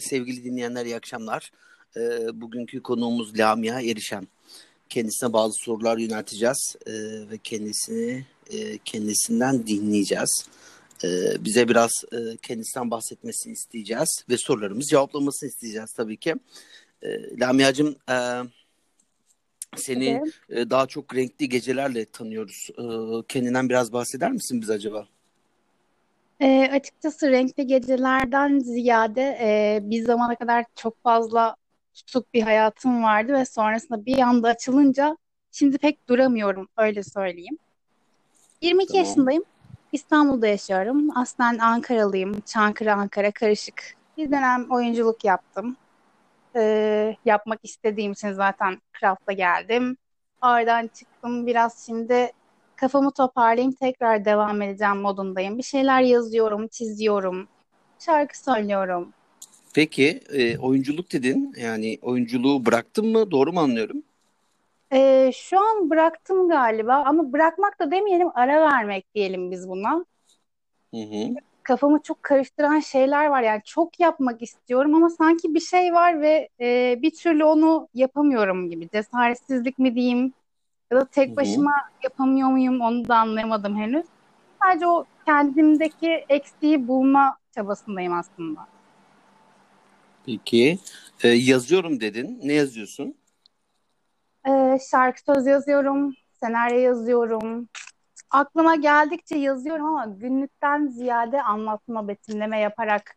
Sevgili dinleyenler iyi akşamlar. Ee, bugünkü konuğumuz Lamia Erişen. Kendisine bazı sorular yönelteceğiz ee, ve kendisini e, kendisinden dinleyeceğiz. Ee, bize biraz e, kendisinden bahsetmesini isteyeceğiz ve sorularımızı cevaplamasını isteyeceğiz tabii ki. Ee, Lamia'cığım e, seni evet. e, daha çok renkli gecelerle tanıyoruz. Ee, kendinden biraz bahseder misin bize acaba? E, açıkçası renkli gecelerden ziyade e, bir zamana kadar çok fazla tutuk bir hayatım vardı ve sonrasında bir anda açılınca şimdi pek duramıyorum öyle söyleyeyim. 22 tamam. yaşındayım. İstanbul'da yaşıyorum. Aslen Ankaralıyım. Çankırı Ankara karışık. Bir dönem oyunculuk yaptım. Ee, yapmak istediğim için zaten Craft'a geldim. Oradan çıktım. Biraz şimdi kafamı toparlayayım tekrar devam edeceğim modundayım. Bir şeyler yazıyorum, çiziyorum, şarkı söylüyorum. Peki e, oyunculuk dedin yani oyunculuğu bıraktın mı doğru mu anlıyorum? E, şu an bıraktım galiba ama bırakmak da demeyelim ara vermek diyelim biz buna. Hı hı. Kafamı çok karıştıran şeyler var yani çok yapmak istiyorum ama sanki bir şey var ve e, bir türlü onu yapamıyorum gibi. Cesaretsizlik mi diyeyim ya da tek başıma Hı-hı. yapamıyor muyum onu da anlayamadım henüz. Sadece o kendimdeki eksiği bulma çabasındayım aslında. Peki e, yazıyorum dedin. Ne yazıyorsun? E, şarkı söz yazıyorum, senaryo yazıyorum. Aklıma geldikçe yazıyorum ama günlükten ziyade anlatma, betimleme yaparak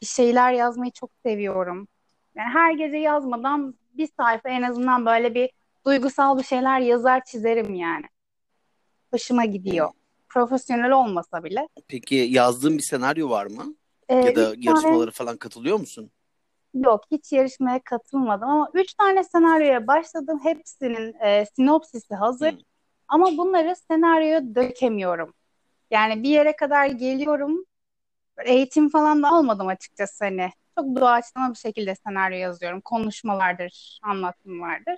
bir şeyler yazmayı çok seviyorum. Yani her gece yazmadan bir sayfa en azından böyle bir duygusal bir şeyler yazar çizerim yani. Hoşuma gidiyor. Profesyonel olmasa bile. Peki yazdığın bir senaryo var mı? Ee, ya da yarışmalara tane... falan katılıyor musun? Yok hiç yarışmaya katılmadım ama üç tane senaryoya başladım. Hepsinin e, sinopsisi hazır. Hmm. Ama bunları senaryoya dökemiyorum. Yani bir yere kadar geliyorum. Eğitim falan da almadım açıkçası hani. Çok doğaçlama bir şekilde senaryo yazıyorum. Konuşmalardır, anlatım vardır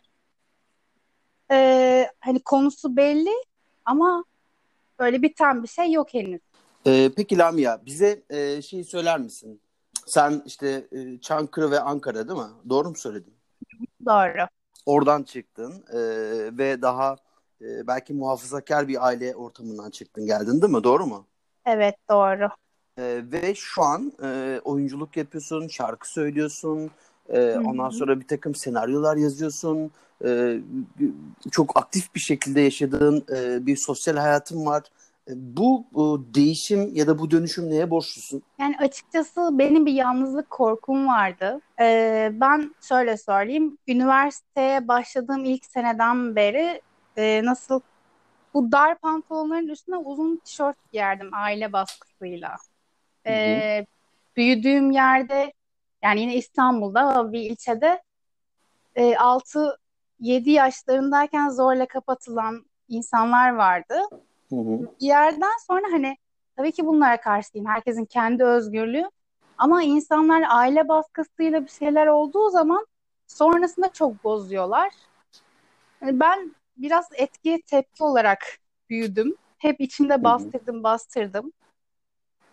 e, hani konusu belli ama böyle biten bir şey yok henüz. Ee, peki Lamia bize e, şeyi söyler misin? Sen işte e, Çankırı ve Ankara değil mi? Doğru mu söyledim? Doğru. Oradan çıktın e, ve daha e, belki muhafazakar bir aile ortamından çıktın geldin değil mi? Doğru mu? Evet doğru. E, ve şu an e, oyunculuk yapıyorsun, şarkı söylüyorsun, e, ondan sonra bir takım senaryolar yazıyorsun, e, çok aktif bir şekilde yaşadığın e, bir sosyal hayatın var. E, bu, bu değişim ya da bu dönüşüm neye borçlusun? Yani açıkçası benim bir yalnızlık korkum vardı. Ee, ben şöyle söyleyeyim, üniversiteye başladığım ilk seneden beri e, nasıl bu dar pantolonların üstüne uzun tişört giyerdim aile baskısıyla. Ee, büyüdüğüm yerde yani yine İstanbul'da bir ilçede e, 6 7 yaşlarındayken zorla kapatılan insanlar vardı. Hı hı. Bir yerden sonra hani tabii ki bunlara karşıyım. Herkesin kendi özgürlüğü. Ama insanlar aile baskısıyla bir şeyler olduğu zaman sonrasında çok bozuyorlar. Yani ben biraz etkiye tepki olarak büyüdüm. Hep içimde bastırdım, bastırdım.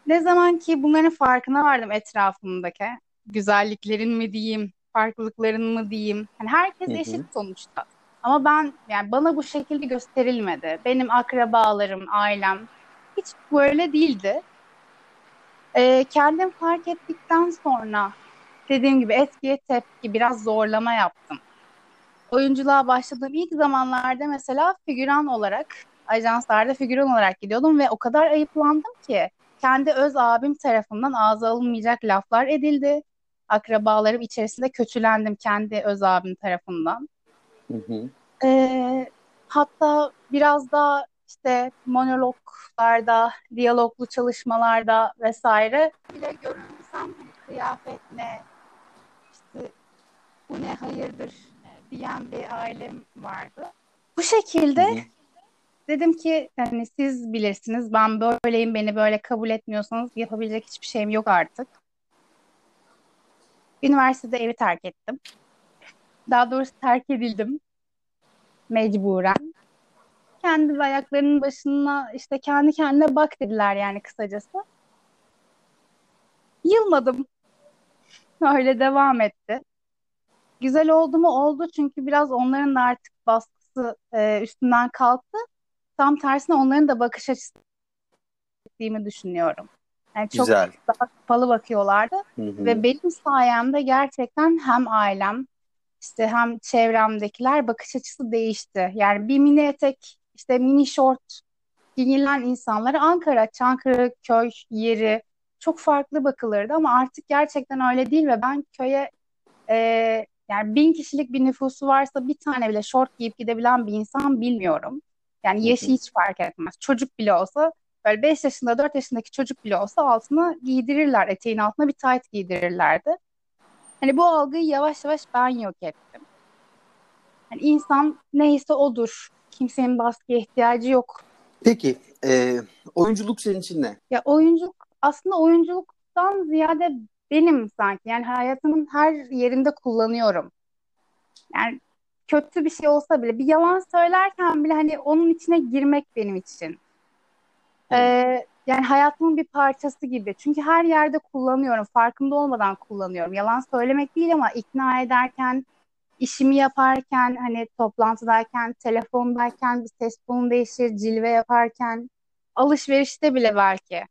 Ne zaman ki bunların farkına vardım etrafımdaki, güzelliklerin mi diyeyim, farklılıkların mı diyeyim. Hani herkes Hı-hı. eşit sonuçta. Ama ben yani bana bu şekilde gösterilmedi. Benim akrabalarım, ailem hiç böyle değildi. Ee, kendim fark ettikten sonra dediğim gibi etkiye tepki biraz zorlama yaptım. Oyunculuğa başladığım ilk zamanlarda mesela figüran olarak ajanslarda figüran olarak gidiyordum ve o kadar ayıplandım ki kendi öz abim tarafından ağza alınmayacak laflar edildi akrabalarım içerisinde kötülendim kendi öz abim tarafından. Hı hı. Ee, hatta biraz da işte monologlarda, diyaloglu çalışmalarda vesaire bile görünsem kıyafet ne, işte bu ne hayırdır diyen bir ailem vardı. Bu şekilde hı hı. dedim ki hani siz bilirsiniz ben böyleyim beni böyle kabul etmiyorsanız yapabilecek hiçbir şeyim yok artık. Üniversitede evi terk ettim. Daha doğrusu terk edildim. Mecburen. Kendi ayaklarının başına işte kendi kendine bak dediler yani kısacası. Yılmadım. öyle devam etti. Güzel oldu mu? Oldu çünkü biraz onların da artık baskısı e, üstünden kalktı. Tam tersine onların da bakış açısı ettiğimi düşünüyorum. Yani çok Güzel. daha kapalı bakıyorlardı Hı hı. ve benim sayemde gerçekten hem ailem işte hem çevremdekiler bakış açısı değişti. Yani bir mini etek, işte mini şort giyinilen insanlara Ankara, Çankırı, köy yeri çok farklı bakılırdı ama artık gerçekten öyle değil ve ben köye e, yani bin kişilik bir nüfusu varsa bir tane bile şort giyip gidebilen bir insan bilmiyorum. Yani yaşı hiç fark etmez. Çocuk bile olsa böyle 5 yaşında 4 yaşındaki çocuk bile olsa altına giydirirler. Eteğin altına bir tayt giydirirlerdi. Hani bu algıyı yavaş yavaş ben yok ettim. Hani insan neyse odur. Kimsenin baskıya ihtiyacı yok. Peki e, oyunculuk senin için ne? Ya oyunculuk aslında oyunculuktan ziyade benim sanki. Yani hayatımın her yerinde kullanıyorum. Yani kötü bir şey olsa bile bir yalan söylerken bile hani onun içine girmek benim için. Ee, yani hayatımın bir parçası gibi. Çünkü her yerde kullanıyorum. Farkında olmadan kullanıyorum. Yalan söylemek değil ama ikna ederken, işimi yaparken, hani toplantıdayken, telefondayken bir ses tonu değişir, cilve yaparken, alışverişte bile belki.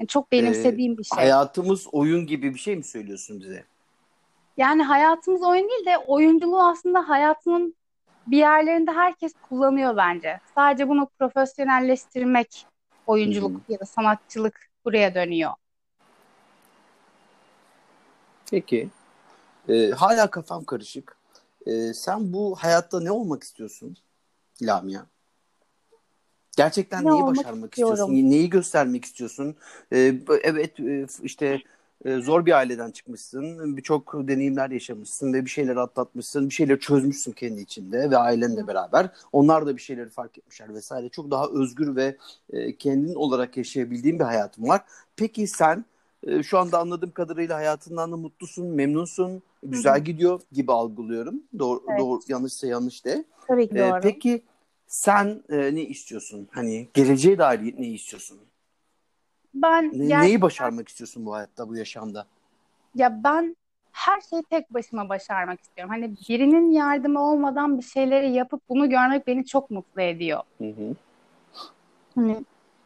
Yani çok E, benimsediğim bir şey. hayatımız oyun gibi bir şey mi söylüyorsun bize? Yani hayatımız oyun değil de oyunculuğu aslında hayatının bir yerlerinde herkes kullanıyor bence. Sadece bunu profesyonelleştirmek oyunculuk ya da sanatçılık buraya dönüyor. Peki. E, hala kafam karışık. E, sen bu hayatta ne olmak istiyorsun Lamia? Gerçekten Ne neyi başarmak istiyorsun? istiyorum? Neyi göstermek istiyorsun? Ee, evet işte zor bir aileden çıkmışsın. Birçok deneyimler yaşamışsın ve bir şeyler atlatmışsın. Bir şeyleri çözmüşsün kendi içinde ve ailenle beraber. Onlar da bir şeyleri fark etmişler vesaire. Çok daha özgür ve e, kendin olarak yaşayabildiğin bir hayatın var. Peki sen e, şu anda anladığım kadarıyla hayatından da mutlusun, memnunsun, güzel hı. gidiyor gibi algılıyorum. Doğru, Evet, doğru yanlışsa yanlış de. tabii ki doğru. peki sen e, ne istiyorsun? Hani geleceğe dair ne istiyorsun? Ben Ne, neyi başarmak istiyorsun bu hayatta, bu yaşamda? ya ben her şeyi tek başıma başarmak istiyorum. Hani birinin yardımı olmadan bir şeyleri yapıp bunu görmek beni çok mutlu ediyor. Hı hı. Hani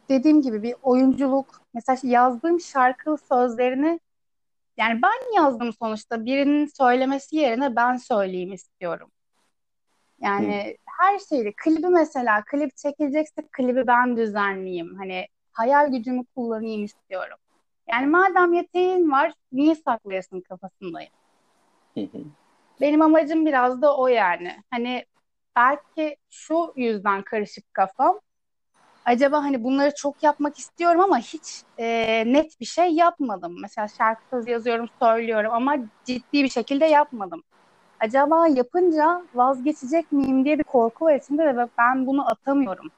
dediğim gibi bir oyunculuk, mesela yazdığım şarkı sözlerini yani ben yazdım sonuçta birinin söylemesi yerine ben söyleyeyim istiyorum. Hı. Yani her şeyi, klibi mesela, klip çekilecekse klibi ben düzenleyeyim. Hani hayal gücümü kullanayım istiyorum. Yani madem yeteneğin var, niye saklayasın kafasındayım. Benim amacım biraz da o yani. Hani belki şu yüzden karışık kafam. Acaba hani bunları çok yapmak istiyorum ama hiç e, net bir şey yapmadım. Mesela şarkı sözü yazıyorum, söylüyorum ama ciddi bir şekilde yapmadım. Acaba yapınca vazgeçecek miyim diye bir korku var içimde ve ben bunu atamıyorum.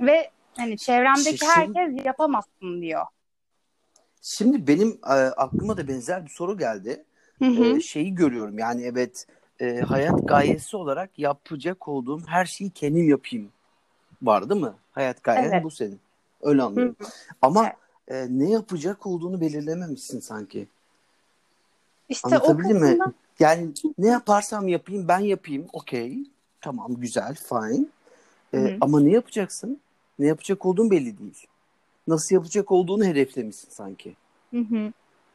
Ve hani çevremdeki Şimdi, herkes yapamazsın diyor. şimdi benim e, aklıma da benzer bir soru geldi. Hı hı. E, şeyi görüyorum yani evet e, hayat gayesi olarak yapacak olduğum her şeyi kendim yapayım var değil mi? Hayat gayen Evet. bu senin. Öyle Hı anlıyorum. hı. Ama Evet. e, ne yapacak olduğunu belirlememişsin sanki. İşte o Anlatabildim mi? kısımda Yani ne yaparsam yapayım ben yapayım. Okey. Tamam güzel fine. Hı Ee, hı. ama ne yapacaksın? Ne yapacak olduğun belli değil. Nasıl yapacak olduğunu hedeflemişsin sanki. Hı hı.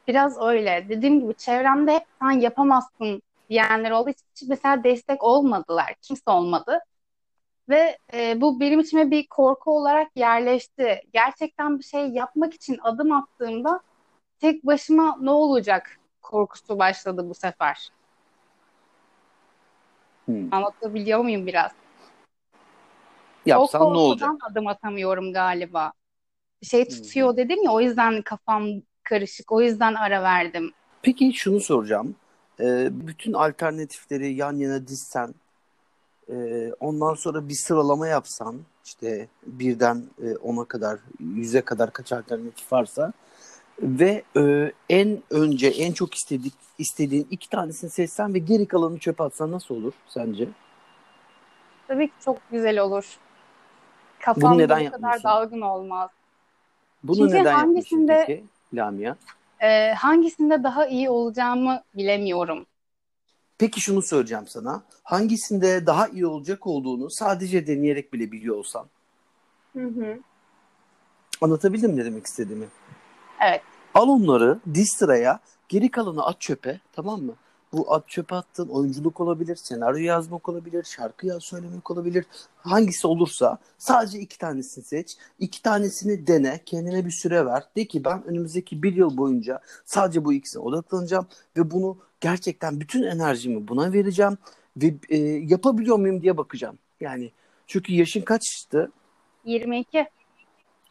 Biraz öyle. Dediğim gibi çevremde hep sen yapamazsın diyenler oldu. Hiç mesela destek olmadılar. Kimse olmadı. Ve e, bu benim içime bir korku olarak yerleşti. Gerçekten bir şey yapmak için adım attığımda tek başıma ne olacak korkusu başladı bu sefer. Hmm. Anlatabiliyor muyum biraz? O Yapsan ne olacak? adım atamıyorum galiba. Şey hı. tutuyor dedim ya o yüzden kafam karışık. O yüzden ara verdim. Peki şunu soracağım. Ee, bütün alternatifleri yan yana dizsen, e, ondan sonra bir sıralama yapsan, işte birden e, ona kadar, yüze kadar kaç alternatif varsa ve e, en önce en çok istedik, istediğin iki tanesini seçsen ve geri kalanını çöpe atsan nasıl olur sence? Tabii ki çok güzel olur. Bunu Kafamda neden bu kadar dalgın olmaz. Bunu Çünkü neden hangisinde peki Lamia? e, hangisinde daha iyi olacağımı bilemiyorum. Peki şunu söyleyeceğim sana. Hangisinde daha iyi olacak olduğunu sadece deneyerek bile biliyor olsan. Hı hı. Anlatabildim mi ne demek istediğimi? Evet. Al onları diz sıraya, geri kalanı at çöpe, tamam mı? Bu at çöpe attığın oyunculuk olabilir, senaryo yazmak olabilir, şarkı yaz söylemek olabilir. Hangisi olursa sadece iki tanesini seç. iki tanesini dene, kendine bir süre ver. De ki ben önümüzdeki bir yıl boyunca sadece bu ikisine odaklanacağım ve bunu gerçekten bütün enerjimi buna vereceğim ve e, yapabiliyor muyum diye bakacağım. Yani çünkü yaşın kaçtı? 22.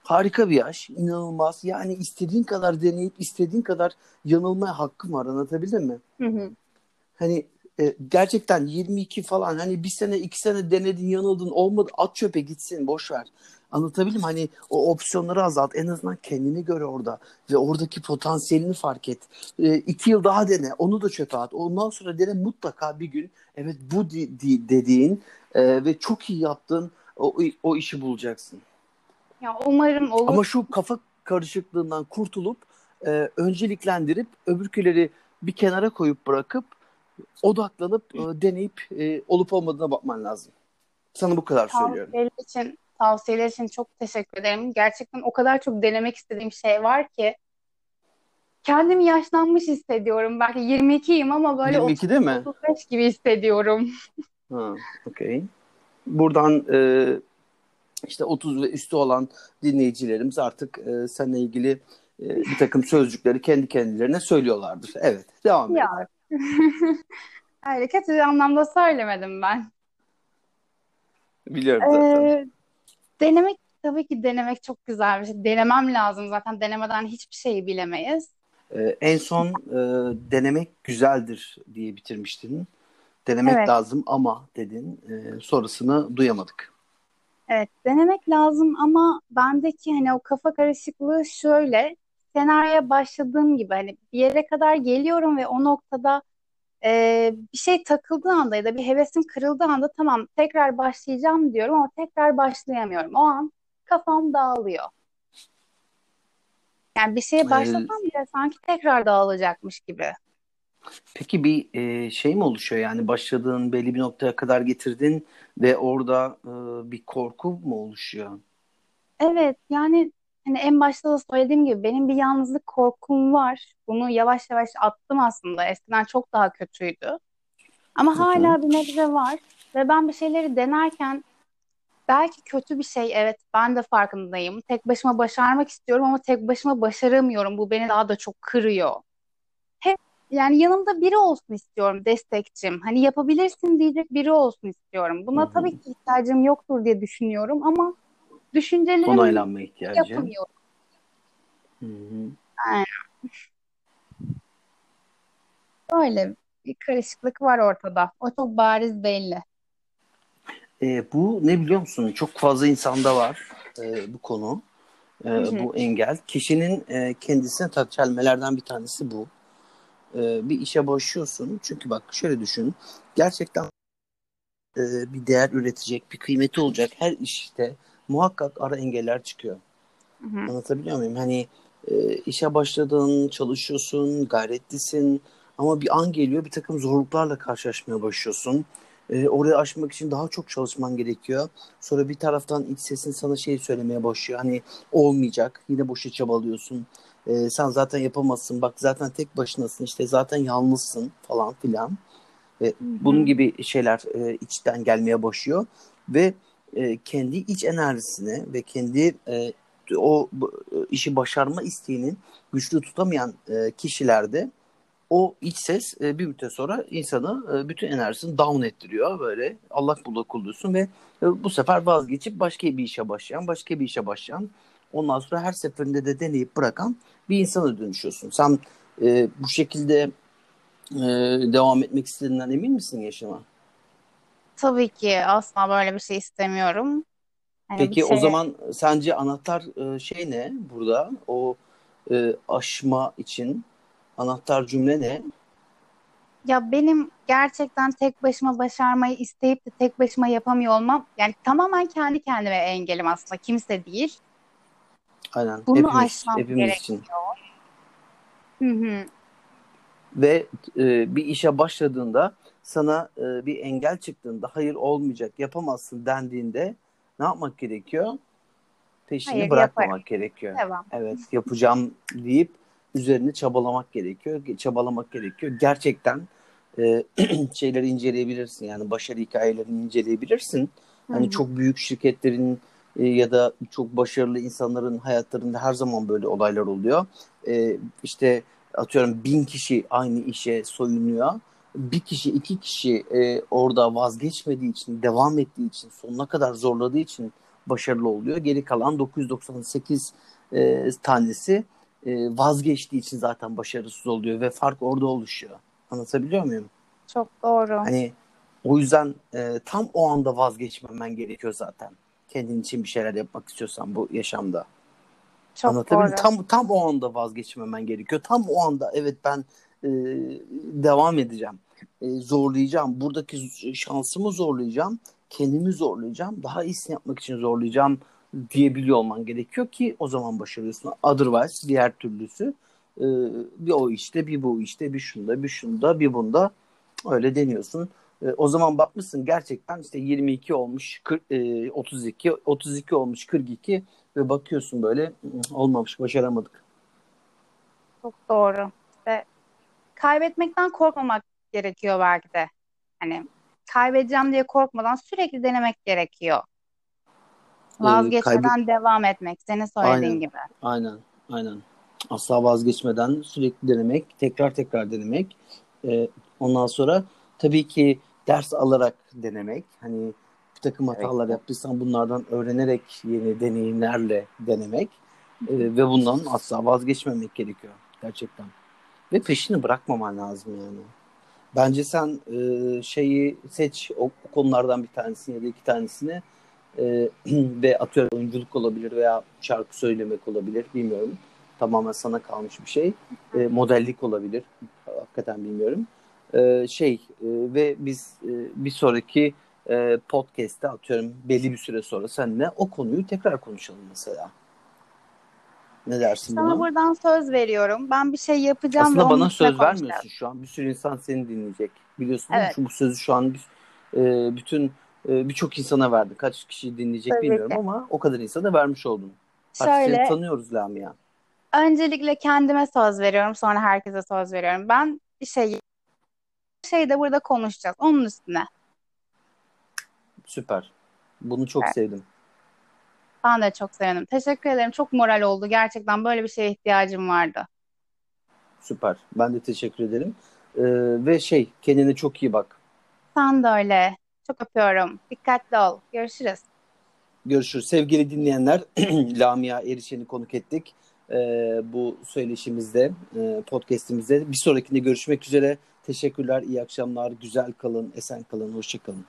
Harika bir yaş, inanılmaz. Yani istediğin kadar deneyip istediğin kadar yanılmaya hakkın var. Anlatabildim mi? Hı hı. Hani e, gerçekten 22 falan hani bir sene iki sene denedin yanıldın olmadı at çöpe gitsin boş ver. Anlatabildim hani o opsiyonları azalt en azından kendini gör orada ve oradaki potansiyelini fark et. E, iki yıl daha dene onu da çöpe at ondan sonra dene mutlaka bir gün evet bu di, di, dediğin e, ve çok iyi yaptığın o, o işi bulacaksın. Ya umarım olur. Ama şu kafa karışıklığından kurtulup e, önceliklendirip öbürküleri bir kenara koyup bırakıp odaklanıp e, deneyip e, olup olmadığına bakman lazım. Sana bu kadar söylüyorum. Tavsiyeler için, tavsiyeler için çok teşekkür ederim. Gerçekten o kadar çok denemek istediğim şey var ki kendimi yaşlanmış hissediyorum. Belki 22'yim ama böyle 22 değil mi? 35 gibi hissediyorum. Ha, okey. Buradan e, işte 30 ve üstü olan dinleyicilerimiz artık e, seninle ilgili e, bir takım sözcükleri kendi kendilerine söylüyorlardır. Evet, devam edelim. Ya. Hayır, kötü anlamda söylemedim ben. Biliyorum zaten. Ee, denemek tabii ki denemek çok güzel bir şey. Denemem lazım zaten. Denemeden hiçbir şeyi bilemeyiz. Ee, en son e, denemek güzeldir diye bitirmiştin. Denemek Evet. lazım ama dedin. E, sonrasını duyamadık. Evet, denemek lazım ama bendeki hani o kafa karışıklığı şöyle. Senaryoya başladığım gibi hani bir yere kadar geliyorum ve o noktada e, bir şey takıldığı anda ya da bir hevesim kırıldığı anda tamam tekrar başlayacağım diyorum ama tekrar başlayamıyorum. O an kafam dağılıyor. Yani bir şeye başlasam bile sanki tekrar dağılacakmış gibi. peki bir e, şey mi oluşuyor? Yani başladığın belli bir noktaya kadar getirdin ve orada e, bir korku mu oluşuyor? Evet yani hani en başta da söylediğim gibi benim bir yalnızlık korkum var. Bunu yavaş yavaş attım aslında. Eskiden çok daha kötüydü. Ama hala bir nebze var ve ben bir şeyleri denerken belki kötü bir şey evet ben de farkındayım. Tek başıma başarmak istiyorum ama tek başıma başaramıyorum. Bu beni daha da çok kırıyor. Hep yani yanımda biri olsun istiyorum destekçim. Hani yapabilirsin diyecek biri olsun istiyorum. Buna tabii ki ihtiyacım yoktur diye düşünüyorum ama düşüncelerimi Onaylanma ihtiyacı. yapamıyorum. Hı hı. Yani öyle bir karışıklık var ortada. O çok bariz belli. E, bu ne biliyor musun? Çok fazla insanda var e, bu konu. E, Hı hı. bu engel. Kişinin e, kendisine tak çelmelerden bir tanesi bu. E, bir işe başlıyorsun. Çünkü bak şöyle düşün. Gerçekten e, bir değer üretecek, bir kıymeti olacak her işte muhakkak ara engeller çıkıyor. Hı hı. Anlatabiliyor muyum? Hani e, işe başladın, çalışıyorsun, gayretlisin ama bir an geliyor bir takım zorluklarla karşılaşmaya başlıyorsun. E, orayı aşmak için daha çok çalışman gerekiyor. Sonra bir taraftan iç sesin sana şey söylemeye başlıyor. Hani olmayacak, yine boşa çabalıyorsun. E, sen zaten yapamazsın, bak zaten tek başınasın, işte zaten yalnızsın falan filan. E, bunun gibi şeyler e, içten gelmeye başlıyor ve e, kendi iç enerjisine ve kendi e, o e, işi başarma isteğinin güçlü tutamayan e, kişilerde o iç ses e, bir müddet sonra insanı e, bütün enerjisini down ettiriyor böyle allak bullak oluyorsun ve e, bu sefer vazgeçip başka bir işe başlayan başka bir işe başlayan ondan sonra her seferinde de deneyip bırakan bir insana dönüşüyorsun. Sen e, bu şekilde e, devam etmek istediğinden emin misin yaşama? Tabii ki asla böyle bir şey istemiyorum. Bir Peki o şeye zaman sence anahtar e, şey ne burada? O e, aşma için anahtar cümle ne? ya benim gerçekten tek başıma başarmayı isteyip de tek başıma yapamıyor olmam yani tamamen kendi kendime engelim aslında kimse değil. Aynen Bunu hepimiz aşmam hepimiz için. gerekiyor. Hı hı. Ve e, bir işe başladığında sana e, bir engel çıktığında hayır olmayacak yapamazsın dendiğinde ne yapmak gerekiyor? Peşini Hayır, bırakmamak yaparım. gerekiyor. Devam. Evet yapacağım deyip üzerine çabalamak gerekiyor. Çabalamak gerekiyor. Gerçekten e, şeyleri inceleyebilirsin. Yani başarı hikayelerini inceleyebilirsin. Hani çok büyük şirketlerin e, ya da çok başarılı insanların hayatlarında her zaman böyle olaylar oluyor. E, işte atıyorum bin kişi aynı işe soyunuyor. Bir kişi, iki kişi e, orada vazgeçmediği için, devam ettiği için, sonuna kadar zorladığı için başarılı oluyor. Geri kalan 998 e, tanesi e, vazgeçtiği için zaten başarısız oluyor ve fark orada oluşuyor. Anlatabiliyor muyum? Çok doğru. Hani o yüzden e, tam o anda vazgeçmemen gerekiyor zaten. Kendin için bir şeyler yapmak istiyorsan bu yaşamda. Çok Anlatabildim? doğru. Tam tam o anda vazgeçmemen gerekiyor. Tam o anda evet ben e, devam edeceğim. E, zorlayacağım. Buradaki şansımı zorlayacağım. Kendimi zorlayacağım. Daha iyisini yapmak için zorlayacağım diyebiliyor olman gerekiyor ki o zaman başarıyorsun. Otherwise diğer türlüsü e, bir o işte, bir bu işte, bir şunda, bir şunda, bir bunda öyle deniyorsun. E, o zaman bakmışsın gerçekten işte 22 olmuş, 40, e, 32, 32 olmuş, 42 ve bakıyorsun böyle "Hı, olmamış, başaramadık. Çok doğru. Ve kaybetmekten korkmamak gerekiyor belki de. Hani kaybedeceğim diye korkmadan sürekli denemek gerekiyor. E, Vazgeçmeden kaybı- devam etmek. Senin söylediğin Aynen. gibi. Aynen, aynen. Asla vazgeçmeden sürekli denemek, tekrar tekrar denemek. Ee, ondan sonra tabii ki ders alarak denemek. Hani bir takım Evet. hatalar yaptıysan bunlardan öğrenerek yeni deneyimlerle denemek. Ee, ve bundan asla vazgeçmemek gerekiyor gerçekten. Ve peşini bırakmaman lazım yani. Bence sen e, şeyi seç o, o konulardan bir tanesini ya da iki tanesini e, ve atıyorum oyunculuk olabilir veya şarkı söylemek olabilir bilmiyorum. Tamamen sana kalmış bir şey. E, modellik olabilir. Hakikaten bilmiyorum. E, şey e, ve biz e, bir sonraki e, podcast'te atıyorum belli bir süre sonra seninle o konuyu tekrar konuşalım mesela. Ne dersin Sana buna? buradan söz veriyorum. Ben bir şey yapacağım Aslında bana söz vermiyorsun şu an. Bir sürü insan seni dinleyecek. Biliyorsun değil mi? Evet. Şu, bu sözü şu an bir- e, bütün e, birçok insana verdin. Kaç kişi dinleyecek Tabii bilmiyorum ki. ama o kadar insana vermiş oldun. Artık seni Şöyle, tanıyoruz Lamia. öncelikle kendime söz veriyorum, sonra herkese söz veriyorum. Ben bir şey şey de burada konuşacağız. Onun üstüne. Süper. Bunu çok Evet. sevdim. Ben de çok sevindim. Teşekkür ederim. Çok moral oldu. Gerçekten böyle bir şeye ihtiyacım vardı. Süper. Ben de teşekkür ederim. E, ve şey kendine çok iyi bak. Sen de öyle. Çok öpüyorum. Dikkatli ol. Görüşürüz. Görüşürüz. Sevgili dinleyenler, Lamia Erişen'i konuk ettik. E, bu söyleşimizde, e, podcastimizde. Bir sonrakinde görüşmek üzere. Teşekkürler, iyi akşamlar. Güzel kalın, esen kalın, hoşça kalın.